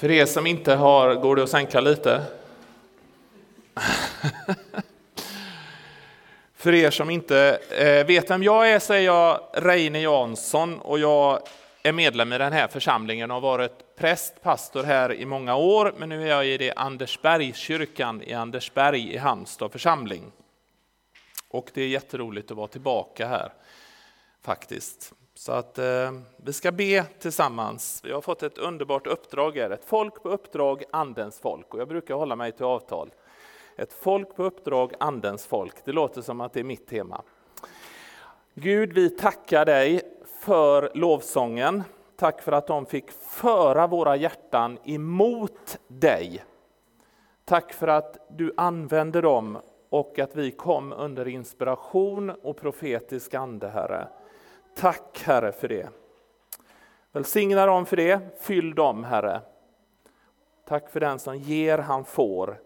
För er som inte har, går det att sänka lite? För er som inte eh, vet vem jag är så är jag Reine Jansson och jag är medlem i den här församlingen och har varit präst, pastor här i många år, men nu är jag i det Andersbergskyrkan i Andersberg i Halmstad församling. Och det är jätteroligt att vara tillbaka här faktiskt. Så att eh, vi ska be tillsammans. Vi har fått ett underbart uppdrag här, ett folk på uppdrag, andens folk. Och jag brukar hålla mig till avtal. Ett folk på uppdrag, andens folk. Det låter som att det är mitt tema. Gud, vi tackar dig för lovsången. Tack för att de fick föra våra hjärtan emot dig. Tack för att du använde dem och att vi kom under inspiration och profetisk ande, Herre. Tack Herre för det. Välsigna dem för det, fyll dem Herre. Tack för den som ger, han får.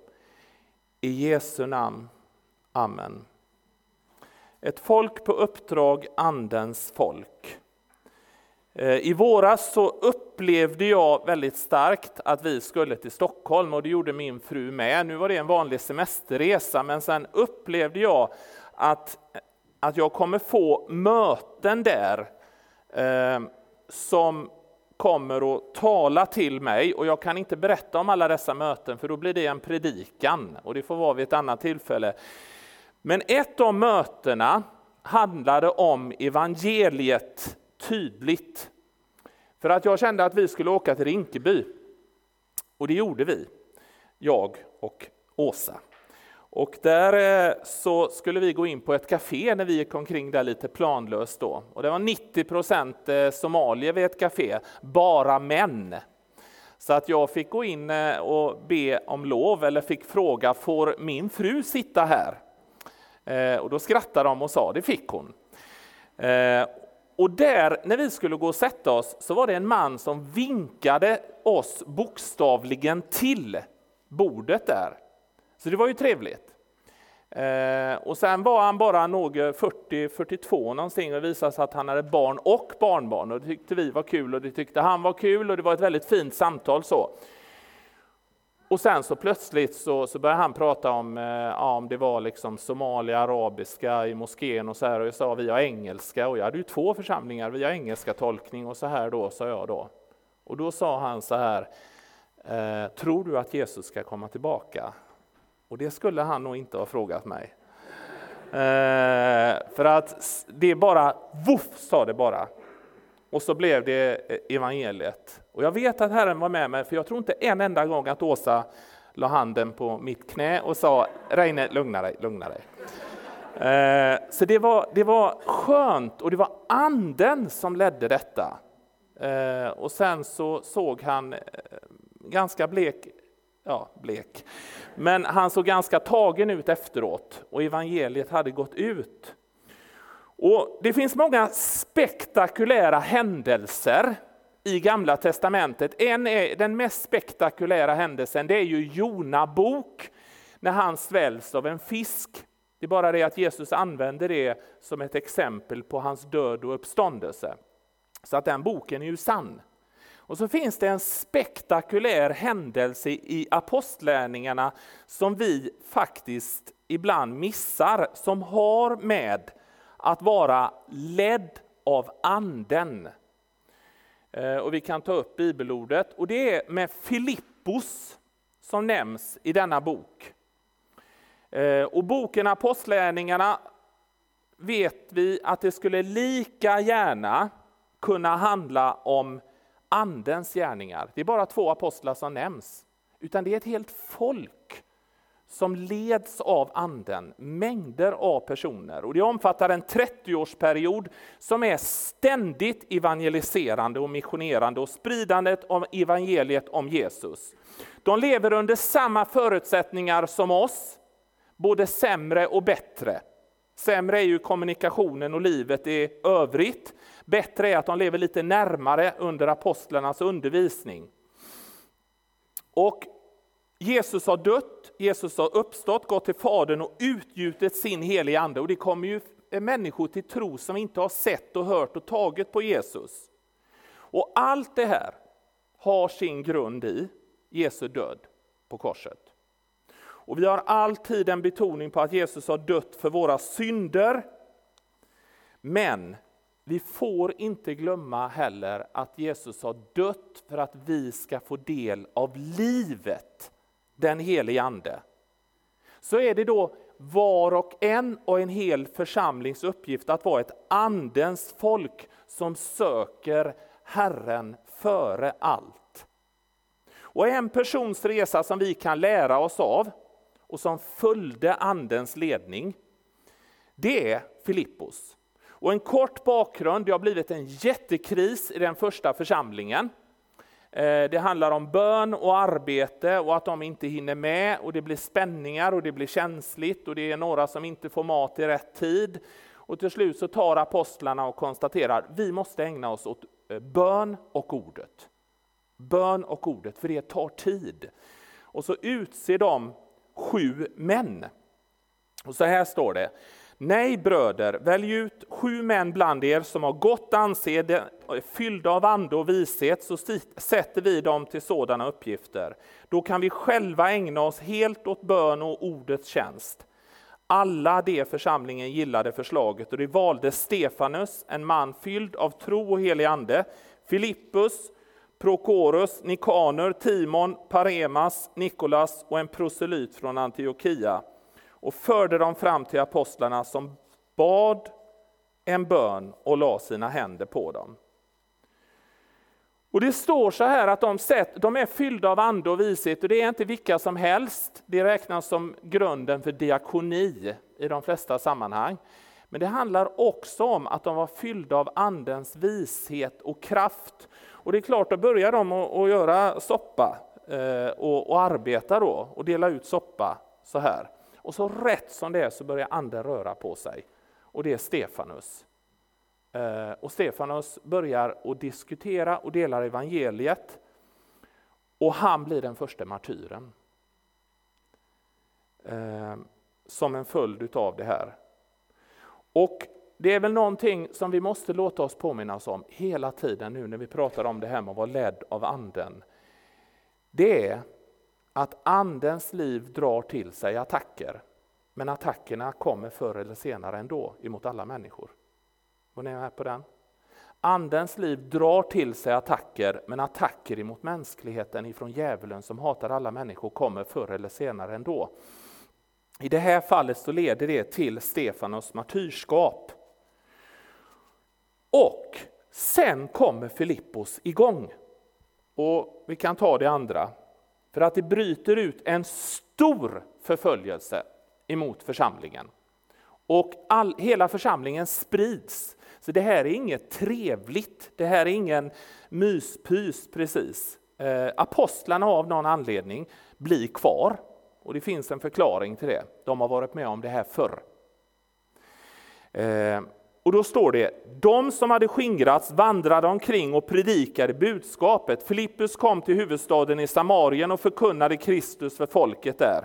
I Jesu namn. Amen. Ett folk på uppdrag, Andens folk. Eh, I våras så upplevde jag väldigt starkt att vi skulle till Stockholm och det gjorde min fru med. Nu var det en vanlig semesterresa men sen upplevde jag att att jag kommer få möten där eh, som kommer att tala till mig och jag kan inte berätta om alla dessa möten för då blir det en predikan och det får vara vid ett annat tillfälle. Men ett av mötena handlade om evangeliet tydligt. För att jag kände att vi skulle åka till Rinkeby. Och det gjorde vi, jag och Åsa. Och där eh, så skulle vi gå in på ett café när vi gick omkring där lite planlöst då. Och det var 90 procent eh, somalier vid ett café, bara män. Så att jag fick gå in eh, och be om lov, eller fick fråga, får min fru sitta här? Och då skrattade de och sa, det fick hon. Och där, när vi skulle gå och sätta oss, så var det en man som vinkade oss bokstavligen till bordet där. Så det var ju trevligt. Eh, och sen var han bara nog eh, 40-42 någonting och det visade sig att han hade barn och barnbarn och det tyckte vi var kul och det tyckte han var kul och det var ett väldigt fint samtal så. Och sen så plötsligt så, så började han prata om, eh, ja, om det var liksom Somalia, arabiska i moskén och så här och jag sa vi har engelska och jag hade ju två församlingar, vi har engelska tolkning och så här då, sa jag då. Och då sa han så här, eh, tror du att Jesus ska komma tillbaka? Och det skulle han nog inte ha frågat mig. Eh, för att det bara, voff sa det bara. Och så blev det eh, evangeliet. Och jag vet att Herren var med mig, för jag tror inte en enda gång att Åsa la handen på mitt knä och sa Reine, lugna dig, lugna dig. Eh, så det var, det var skönt och det var anden som ledde detta. Eh, och sen så såg han eh, ganska blek ja, blek. Men han såg ganska tagen ut efteråt och evangeliet hade gått ut. Och Det finns många spektakulära händelser i Gamla Testamentet. En är, den mest spektakulära händelsen det är ju Jona bok, när han sväljs av en fisk. Det är bara det att Jesus använder det som ett exempel på hans död och uppståndelse. Så att den boken är ju sann. Och så finns det en spektakulär händelse i apostlärningarna som vi faktiskt ibland missar, som har med att vara ledd av anden. Eh, och vi kan ta upp bibelordet och det är med Filippos som nämns i denna bok. Eh, och boken Apostlärningarna vet vi att det skulle lika gärna kunna handla om andens gärningar. Det är bara två apostlar som nämns, utan det är ett helt folk som leds av anden, mängder av personer. Och det omfattar en 30-årsperiod som är ständigt evangeliserande och missionerande och spridandet av evangeliet om Jesus. De lever under samma förutsättningar som oss, både sämre och bättre. Sämre är ju kommunikationen och livet i övrigt. Bättre är att de lever lite närmare under apostlarnas undervisning. Och Jesus har dött, Jesus har uppstått, gått till Fadern och utgjutit sin heliga Ande. Och det kommer ju människor till tro som inte har sett och hört och tagit på Jesus. Och allt det här har sin grund i Jesu död på korset. Och vi har alltid en betoning på att Jesus har dött för våra synder. Men vi får inte glömma heller att Jesus har dött för att vi ska få del av livet, den helige Ande. Så är det då var och en och en hel församlings uppgift att vara ett andens folk som söker Herren före allt. Och en persons resa som vi kan lära oss av och som följde andens ledning, det är Filippos. Och en kort bakgrund, det har blivit en jättekris i den första församlingen. Eh, det handlar om bön och arbete och att de inte hinner med och det blir spänningar och det blir känsligt och det är några som inte får mat i rätt tid. Och till slut så tar apostlarna och konstaterar vi måste ägna oss åt eh, bön och ordet. Bön och ordet, för det tar tid. Och så utser de sju män. Och så här står det. Nej bröder, välj ut sju män bland er som har gott anseende, fyllda av ande och vishet, så sätter vi dem till sådana uppgifter. Då kan vi själva ägna oss helt åt bön och ordets tjänst. Alla de församlingen gillade förslaget och de valde Stefanus, en man fylld av tro och helig ande, Filippus, Prokorus, Nikaner, Timon, Paremas, Nikolas och en proselyt från Antiochia och förde dem fram till apostlarna som bad en bön och la sina händer på dem. Och Det står så här att de, sett, de är fyllda av ande och vishet och det är inte vilka som helst. Det räknas som grunden för diakoni i de flesta sammanhang. Men det handlar också om att de var fyllda av andens vishet och kraft. Och det är klart, då börjar de att göra soppa eh, och, och arbeta då och dela ut soppa så här. Och så rätt som det är så börjar anden röra på sig. Och det är Stefanus. Eh, och Stefanus börjar att diskutera och delar evangeliet. Och han blir den första martyren. Eh, som en följd av det här. Och det är väl någonting som vi måste låta oss påminnas om hela tiden nu när vi pratar om det här med att vara ledd av anden. Det är att andens liv drar till sig attacker. Men attackerna kommer förr eller senare ändå emot alla människor. Var ni med på den? Andens liv drar till sig attacker, men attacker emot mänskligheten ifrån djävulen som hatar alla människor kommer förr eller senare ändå. I det här fallet så leder det till Stefanos martyrskap. Och sen kommer Filippos igång. Och vi kan ta det andra. För att det bryter ut en stor förföljelse emot församlingen. Och all, hela församlingen sprids. Så det här är inget trevligt, det här är ingen myspys precis. Eh, apostlarna av någon anledning blir kvar. Och det finns en förklaring till det. De har varit med om det här förr. Eh, och då står det, de som hade skingrats vandrade omkring och predikade budskapet. Filippus kom till huvudstaden i Samarien och förkunnade Kristus för folket där.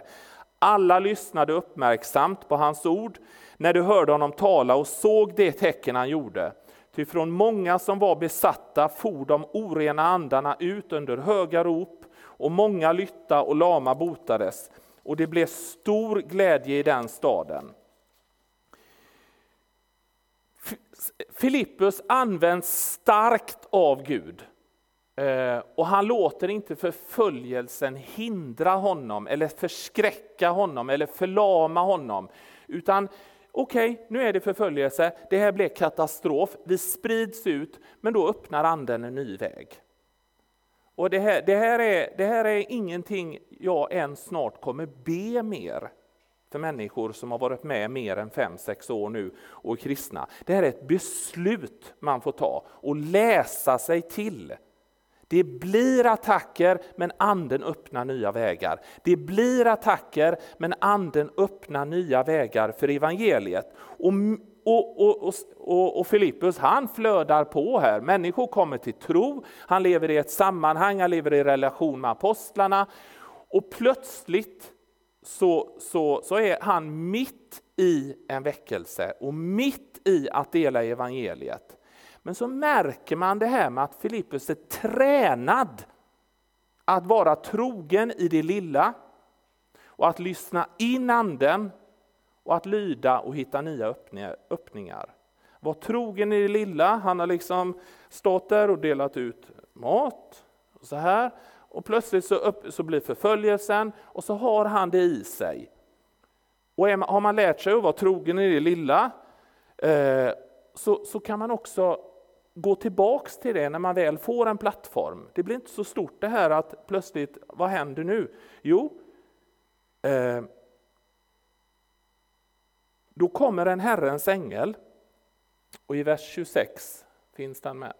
Alla lyssnade uppmärksamt på hans ord när de hörde honom tala och såg det tecken han gjorde. Ty från många som var besatta for de orena andarna ut under höga rop och många lytta och lama botades och det blev stor glädje i den staden. Filippus används starkt av Gud. Eh, och han låter inte förföljelsen hindra honom eller förskräcka honom eller förlama honom. Utan okej, okay, nu är det förföljelse, det här blev katastrof, vi sprids ut, men då öppnar anden en ny väg. Och det här, det här, är, det här är ingenting jag än snart kommer be mer för människor som har varit med mer än fem sex år nu och är kristna. Det här är ett beslut man får ta och läsa sig till. Det blir attacker, men anden öppnar nya vägar. Det blir attacker, men anden öppnar nya vägar för evangeliet. Och, och, och, och, och Filippus han flödar på här. Människor kommer till tro, han lever i ett sammanhang, han lever i relation med apostlarna. Och plötsligt så, så, så är han mitt i en väckelse och mitt i att dela evangeliet. Men så märker man det här med att Filippus är tränad att vara trogen i det lilla och att lyssna in anden och att lyda och hitta nya öppningar. Var trogen i det lilla. Han har liksom stått där och delat ut mat. Och så här. Och plötsligt så, upp, så blir förföljelsen och så har han det i sig. Och man, har man lärt sig att vara trogen i det lilla eh, så, så kan man också gå tillbaks till det när man väl får en plattform. Det blir inte så stort det här att plötsligt, vad händer nu? Jo, eh, då kommer en Herrens ängel och i vers 26 finns den med.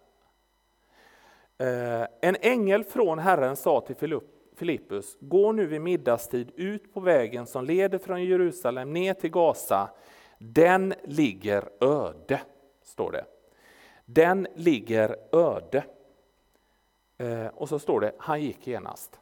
Eh, en ängel från Herren sa till Filippus, gå nu vid middagstid ut på vägen som leder från Jerusalem ner till Gaza. Den ligger öde, står det. Den ligger öde. Eh, och så står det, han gick genast.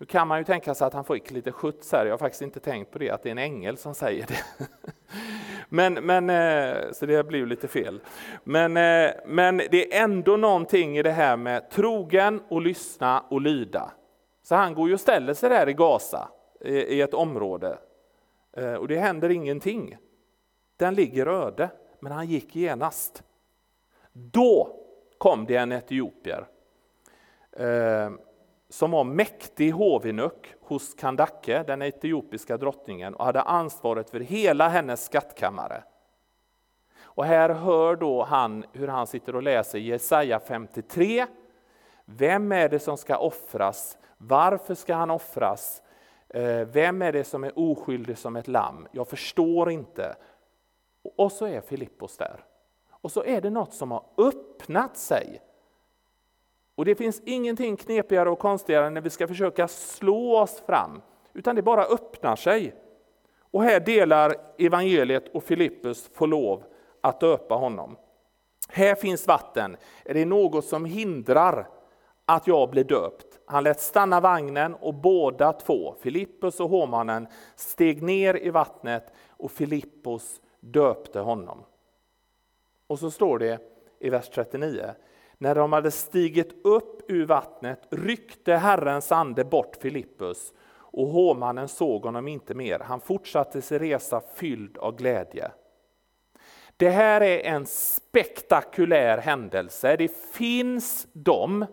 Nu kan man ju tänka sig att han fick lite skjuts här, jag har faktiskt inte tänkt på det, att det är en ängel som säger det. Men, men, eh, så det blir ju lite fel. Men, eh, men det är ändå någonting i det här med trogen och lyssna och lyda. Så han går ju och ställer sig där i Gaza, i ett område, eh, och det händer ingenting. Den ligger öde, men han gick genast. Då kom det en etiopier som var mäktig hovinuk hos Kandake, den etiopiska drottningen, och hade ansvaret för hela hennes skattkammare. Och här hör då han hur han sitter och läser Jesaja 53. Vem är det som ska offras? Varför ska han offras? Eh, vem är det som är oskyldig som ett lamm? Jag förstår inte. Och så är Filippos där. Och så är det något som har öppnat sig och det finns ingenting knepigare och konstigare när vi ska försöka slå oss fram, utan det bara öppnar sig. Och här delar evangeliet och Filippus får lov att döpa honom. Här finns vatten. Är det något som hindrar att jag blir döpt? Han lät stanna vagnen och båda två, Filippus och hovmannen, steg ner i vattnet och Filippus döpte honom. Och så står det i vers 39. När de hade stigit upp ur vattnet ryckte Herrens ande bort Filippus och hovmannen såg honom inte mer. Han fortsatte sin resa fylld av glädje. Det här är en spektakulär händelse. Det finns de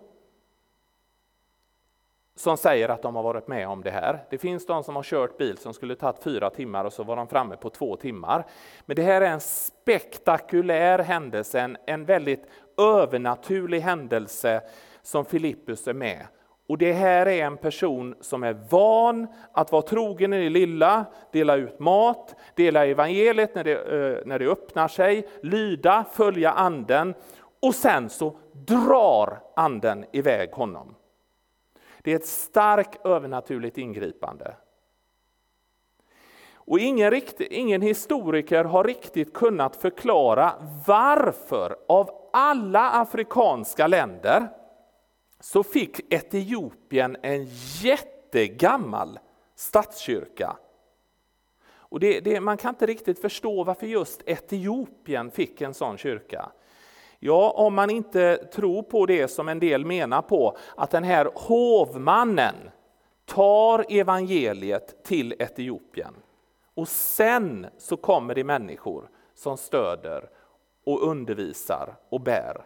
som säger att de har varit med om det här. Det finns de som har kört bil som skulle tagit fyra timmar och så var de framme på två timmar. Men det här är en spektakulär händelse, en, en väldigt övernaturlig händelse som Filippus är med. Och det här är en person som är van att vara trogen i det lilla, dela ut mat, dela evangeliet när det, eh, när det öppnar sig, lyda, följa anden och sen så drar anden iväg honom. Det är ett starkt övernaturligt ingripande. Och ingen, rikt, ingen historiker har riktigt kunnat förklara varför av alla afrikanska länder så fick Etiopien en jättegammal statskyrka. Och det, det, man kan inte riktigt förstå varför just Etiopien fick en sån kyrka. Ja, om man inte tror på det som en del menar på, att den här hovmannen tar evangeliet till Etiopien. Och sen så kommer det människor som stöder och undervisar och bär.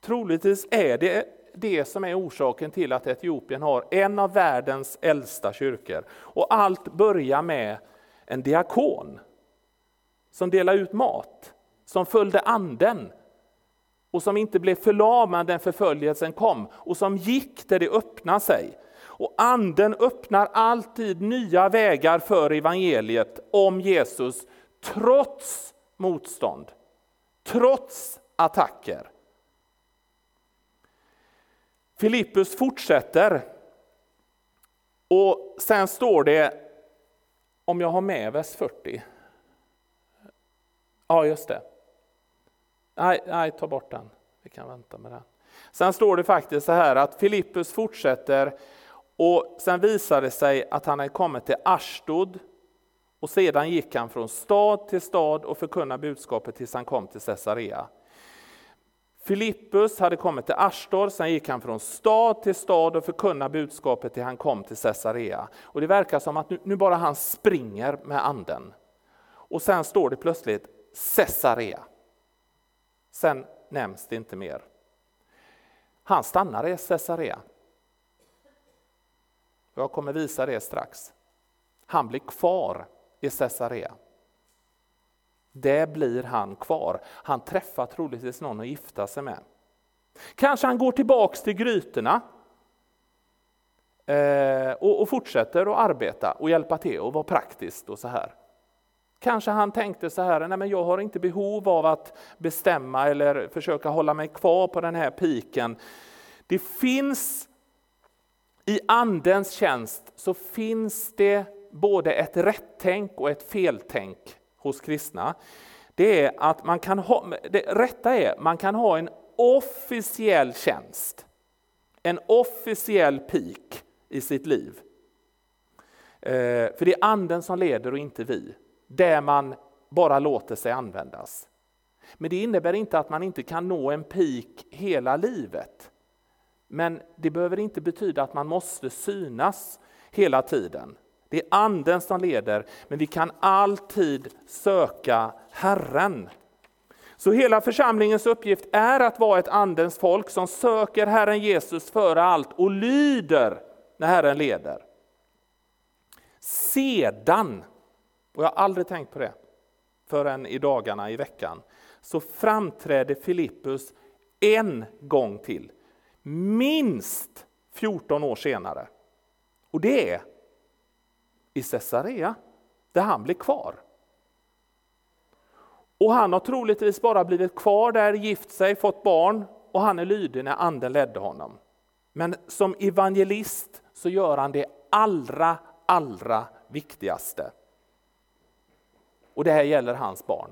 Troligtvis är det det som är orsaken till att Etiopien har en av världens äldsta kyrkor. Och allt börjar med en diakon som delar ut mat, som följde anden och som inte blev förlamad när förföljelsen kom och som gick där det öppnade sig. Och anden öppnar alltid nya vägar för evangeliet om Jesus trots motstånd, trots attacker. Filippus fortsätter och sen står det, om jag har med vers 40. Ja, just det. Nej, nej, ta bort den. Vi kan vänta med den. Sen står det faktiskt så här att Filippus fortsätter och sen visade det sig att han hade kommit till Ashdod och sedan gick han från stad till stad och förkunnade budskapet tills han kom till Caesarea. Filippus hade kommit till Ashdod, sen gick han från stad till stad och förkunnade budskapet till han kom till Caesarea. Och det verkar som att nu, nu bara han springer med anden. Och sen står det plötsligt Caesarea. Sen nämns det inte mer. Han stannar i Caesarea. Jag kommer visa det strax. Han blir kvar i Caesarea. Där blir han kvar. Han träffar troligtvis någon att gifta sig med. Kanske han går tillbaks till grytorna eh, och, fortsätter att arbeta och hjälpa till och vara praktiskt och så här. Kanske han tänkte så här, nej men jag har inte behov av att bestämma eller försöka hålla mig kvar på den här piken. Det finns i andens tjänst så finns det både ett rättänk och ett feltänk hos kristna. Det är att man kan ha, det rätta är man kan ha en officiell tjänst, en officiell pik i sitt liv. Eh, för det är anden som leder och inte vi där man bara låter sig användas. Men det innebär inte att man inte kan nå en peak hela livet. Men det behöver inte betyda att man måste synas hela tiden. Det är anden som leder, men vi kan alltid söka Herren. Så hela församlingens uppgift är att vara ett andens folk som söker Herren Jesus före allt och lyder när Herren leder. Sedan och jag har aldrig tänkt på det förrän i dagarna i veckan, så framträder Filippus en gång till. Minst 14 år senare. Och det är i Caesarea, där han blir kvar. Och han har troligtvis bara blivit kvar där, gift sig, fått barn och han är lydig när anden ledde honom. Men som evangelist så gör han det allra, allra viktigaste. Och det här gäller hans barn.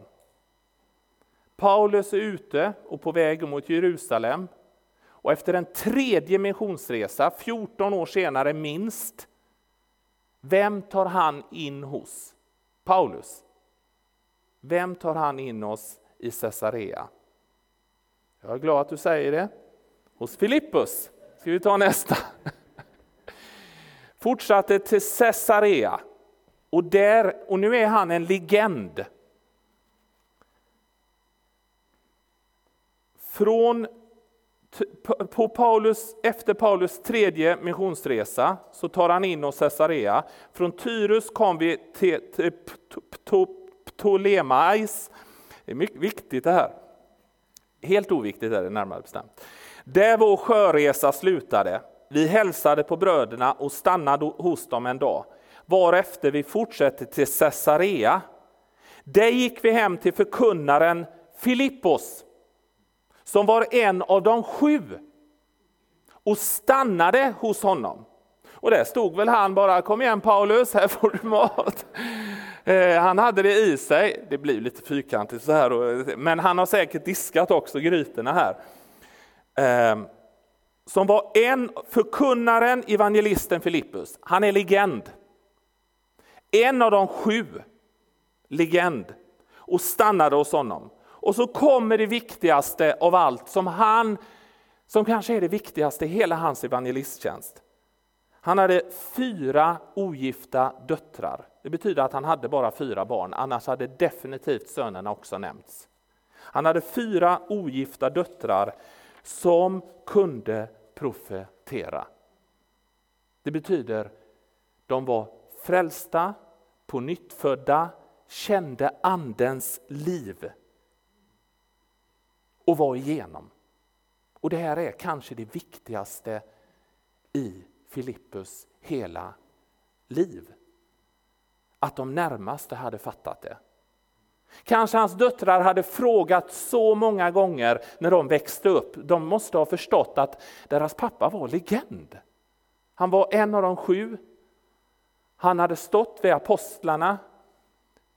Paulus är ute och på väg mot Jerusalem. Och efter en tredje missionsresa, 14 år senare minst, vem tar han in hos? Paulus. Vem tar han in oss i Caesarea? Jag är glad att du säger det. Hos Filippus. Ska vi ta nästa? Fortsatte till Caesarea. Och, där, och nu är han en legend. Från, på Paulus, efter Paulus tredje missionsresa så tar han in oss Caesarea. Från Tyrus kom vi till, Ptolemais. Det är mycket viktigt det här. Helt oviktigt är det närmare bestämt. Där vår sjöresa slutade. Vi hälsade på bröderna och stannade hos dem en dag varefter vi fortsätter till Caesarea. Där gick vi hem till förkunnaren Filippos, som var en av de sju, och stannade hos honom. Och där stod väl han bara, kom igen Paulus, här får du mat. Eh, han hade det i sig, det blir lite fyrkantigt så här, men han har säkert diskat också grytorna här. Ehm, som var en, förkunnaren, evangelisten Filippus, han är legend. En av de sju, legend, och stannade hos honom. Och så kommer det viktigaste av allt som han, som kanske är det viktigaste i hela hans evangelisttjänst. Han hade fyra ogifta döttrar. Det betyder att han hade bara fyra barn, annars hade definitivt sönerna också nämnts. Han hade fyra ogifta döttrar som kunde profetera. Det betyder de var frälsta, på nyttfödda, kände andens liv och var igenom. Och det här är kanske det viktigaste i Filippus hela liv. Att de närmaste hade fattat det. Kanske hans döttrar hade frågat så många gånger när de växte upp. De måste ha förstått att deras pappa var legend. Han var en av de sju han hade stått vid apostlarna.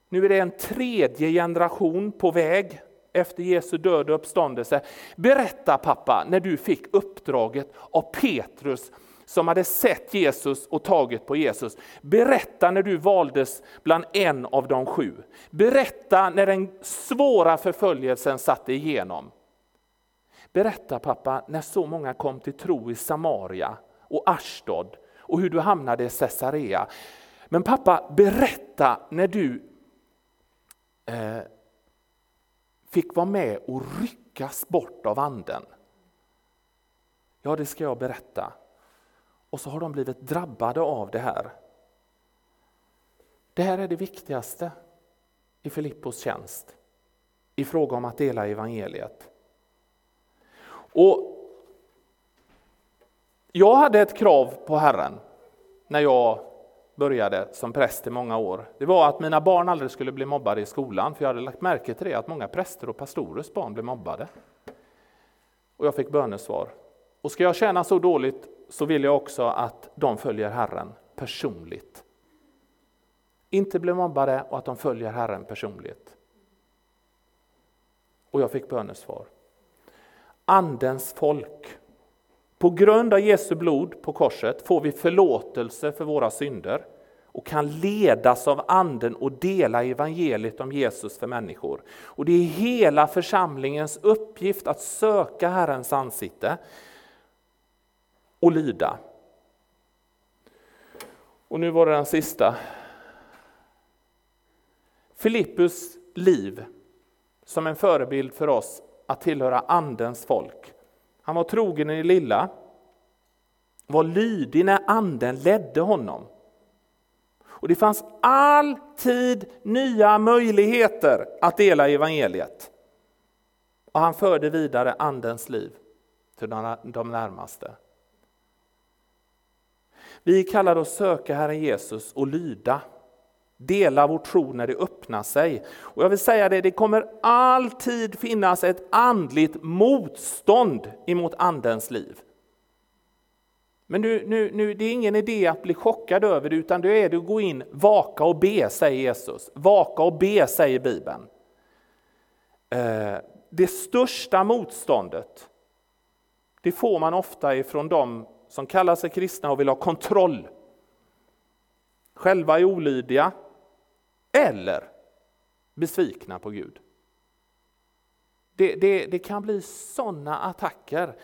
Nu är det en tredje generation på väg efter Jesu död och uppståndelse. Berätta pappa när du fick uppdraget av Petrus som hade sett Jesus och tagit på Jesus. Berätta när du valdes bland en av de sju. Berätta när den svåra förföljelsen satte igenom. Berätta pappa när så många kom till tro i Samaria och Ashdod och hur du hamnade i Caesarea. Men pappa, berätta när du eh, fick vara med och ryckas bort av anden. Ja, det ska jag berätta. Och så har de blivit drabbade av det här. Det här är det viktigaste i Filippos tjänst i fråga om att dela evangeliet. Och jag hade ett krav på Herren när jag började som präst i många år. Det var att mina barn aldrig skulle bli mobbade i skolan, för jag hade lagt märke till det att många präster och pastorers barn blev mobbade. Och jag fick bönesvar. Och ska jag tjäna så dåligt så vill jag också att de följer Herren personligt. Inte bli mobbade och att de följer Herren personligt. Och jag fick bönesvar. Andens folk. På grund av Jesu blod på korset får vi förlåtelse för våra synder och kan ledas av anden och dela evangeliet om Jesus för människor. Och det är hela församlingens uppgift att söka Herrens ansikte och lyda. Och nu var det den sista. Filippus liv som en förebild för oss att tillhöra Andens folk. Han var trogen i det lilla, var lydig när Anden ledde honom. Och det fanns alltid nya möjligheter att dela evangeliet. Och han förde vidare Andens liv till de närmaste. Vi kallar att söka Herren Jesus och lyda. Dela vår tro när det öppnar sig. Och jag vill säga det, det kommer alltid finnas ett andligt motstånd emot Andens liv. Men nu, nu, nu, det är ingen idé att bli chockad över det, utan det är det att gå in, vaka och be, säger Jesus. Vaka och be, säger Bibeln. Eh, det största motståndet, det får man ofta ifrån de som kallar sig kristna och vill ha kontroll. Själva är olydiga eller besvikna på Gud. Det, det, det kan bli sådana attacker.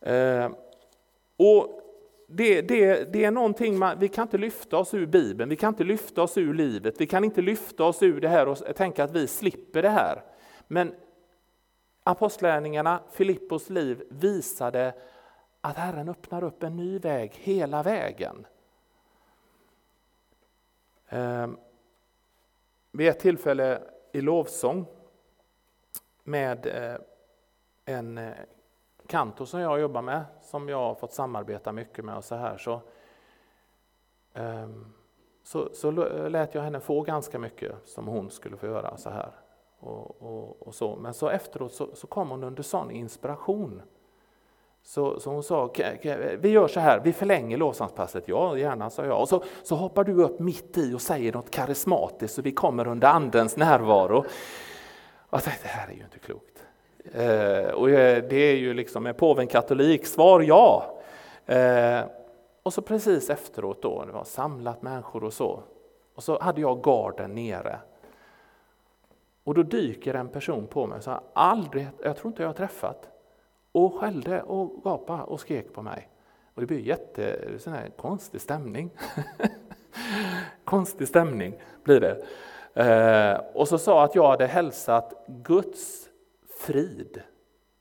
Eh, och det, det, det, är någonting man, vi kan inte lyfta oss ur Bibeln, vi kan inte lyfta oss ur livet, vi kan inte lyfta oss ur det här och tänka att vi slipper det här. Men apostlärningarna, Filippos liv visade att Herren öppnar upp en ny väg hela vägen. Ehm, vid ett tillfälle i lovsång med eh, en eh, kantor som jag jobbar med, som jag har fått samarbeta mycket med och så här, så, ehm, så, så lät jag henne få ganska mycket som hon skulle få göra så här. Och, och, och så. Men så efteråt så, så kom hon under sån inspiration så, så hon sa, vi gör så här, vi förlänger lovsångspasset. Ja, gärna, sa jag. Och så, så hoppar du upp mitt i och säger något karismatiskt så vi kommer under andens närvaro. Och jag tänkte, det här är ju inte klokt. Eh, och det är ju liksom, är påven katolik? Svar ja. Eh, och så precis efteråt då, det var samlat människor och så, och så hade jag garden nere. Och då dyker en person på mig, så aldrig, jag tror inte jag har träffat, och skällde och gapade och skrek på mig. Och det blev jätte, sån här konstig stämning. konstig stämning blir det. Eh, och så sa att jag hade hälsat Guds frid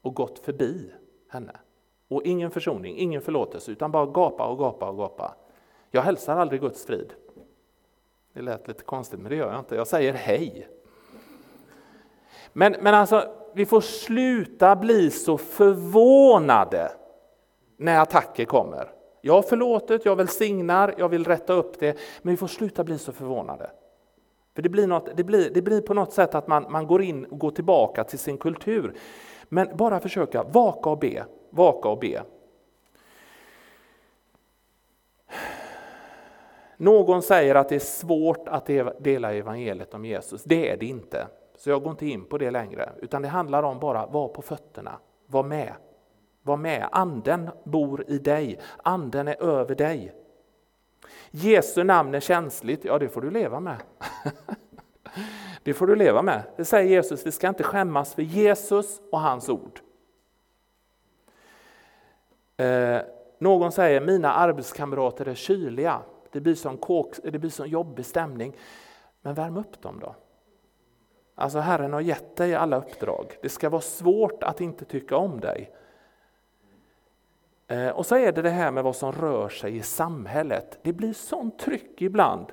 och gått förbi henne. Och ingen försoning, ingen förlåtelse, utan bara gapa och gapa och gapa. Jag hälsar aldrig Guds frid. Det lät lite konstigt, men det gör jag inte. Jag säger hej. Men, men alltså, vi får sluta bli så förvånade när attacker kommer. Jag har förlåtit, jag välsignar, jag vill rätta upp det, men vi får sluta bli så förvånade. För det blir, något, det blir, det blir på något sätt att man, man går in och går tillbaka till sin kultur. Men bara försöka vaka och be, vaka och be. Någon säger att det är svårt att dela evangeliet om Jesus. Det är det inte. Så jag går inte in på det längre, utan det handlar om bara vara på fötterna, var med. Var med, anden bor i dig, anden är över dig. Jesu namn är känsligt, ja det får du leva med. det får du leva med. Det säger Jesus, vi ska inte skämmas för Jesus och hans ord. Eh, någon säger mina arbetskamrater är kyliga, det blir som kåk, det blir som jobbig stämning. Men värm upp dem då. Alltså Herren har gett dig alla uppdrag. Det ska vara svårt att inte tycka om dig. Eh, och så är det det här med vad som rör sig i samhället. Det blir sånt tryck ibland.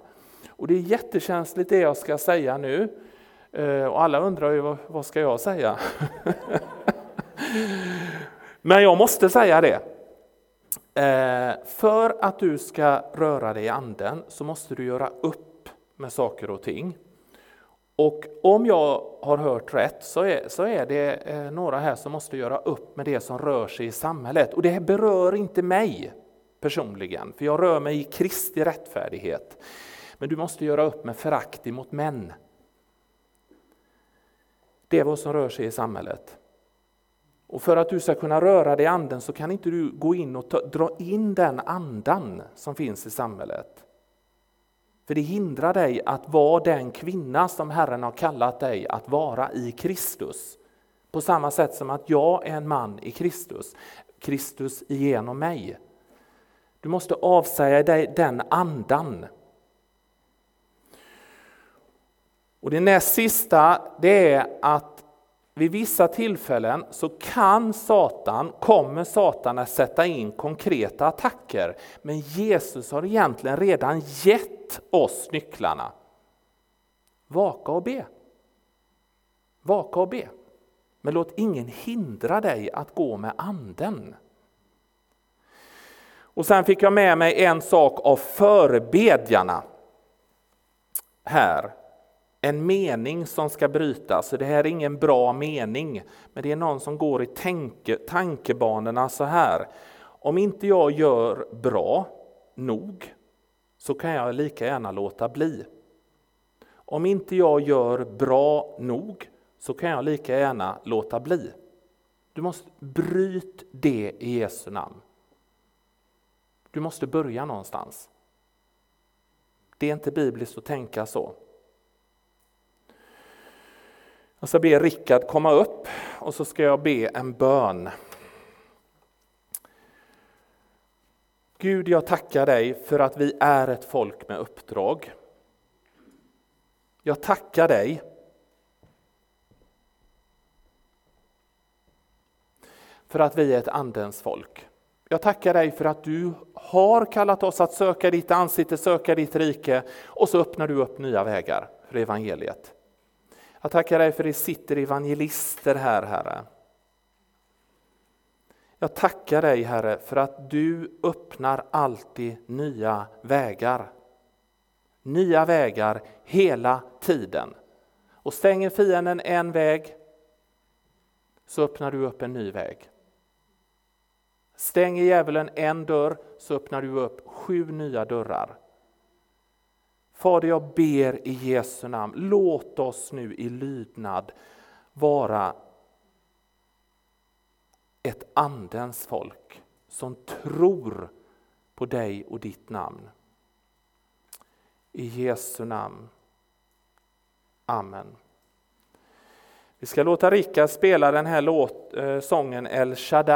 Och det är jättekänsligt det jag ska säga nu. Eh, och alla undrar ju vad, ska jag säga? Men jag måste säga det. Eh, för att du ska röra dig i anden så måste du göra upp med saker och ting. Och om jag har hört rätt så är, så är det eh, några här som måste göra upp med det som rör sig i samhället. Och det berör inte mig personligen, för jag rör mig i Kristi rättfärdighet. Men du måste göra upp med förakt mot män. Det är vad som rör sig i samhället. Och för att du ska kunna röra dig i anden så kan inte du gå in och ta, dra in den andan som finns i samhället. För det hindrar dig att vara den kvinna som Herren har kallat dig att vara i Kristus. På samma sätt som att jag är en man i Kristus, Kristus genom mig. Du måste avsäga dig den andan. Och det näst sista det är att vid vissa tillfällen så kan Satan, kommer Satan att sätta in konkreta attacker. Men Jesus har egentligen redan gett oss nycklarna. Vaka och be. Vaka och be. Men låt ingen hindra dig att gå med anden. Och sen fick jag med mig en sak av förebedjarna här en mening som ska brytas. Det här är ingen bra mening, men det är någon som går i tanke, tankebanorna så här. Om inte jag gör bra nog så kan jag lika gärna låta bli. Om inte jag gör bra nog så kan jag lika gärna låta bli. Du måste bryta det i Jesu namn. Du måste börja någonstans. Det är inte bibliskt att tänka så. Jag ska be Rickard komma upp och så ska jag be en bön. Gud, jag tackar dig för att vi är ett folk med uppdrag. Jag tackar dig för att vi är ett andens folk. Jag tackar dig för att du har kallat oss att söka ditt ansikte, söka ditt rike och så öppnar du upp nya vägar för evangeliet. Jag tackar dig för det sitter evangelister här, Herre. Jag tackar dig, Herre, för att du öppnar alltid nya vägar. Nya vägar hela tiden. Och stänger fienden en väg så öppnar du upp en ny väg. Stänger djävulen en dörr så öppnar du upp sju nya dörrar. Fader, jag ber i Jesu namn, låt oss nu i lydnad vara ett andens folk som tror på dig och ditt namn. I Jesu namn. Amen. Vi ska låta Rickard spela den här låt, eh, sången El Shaddai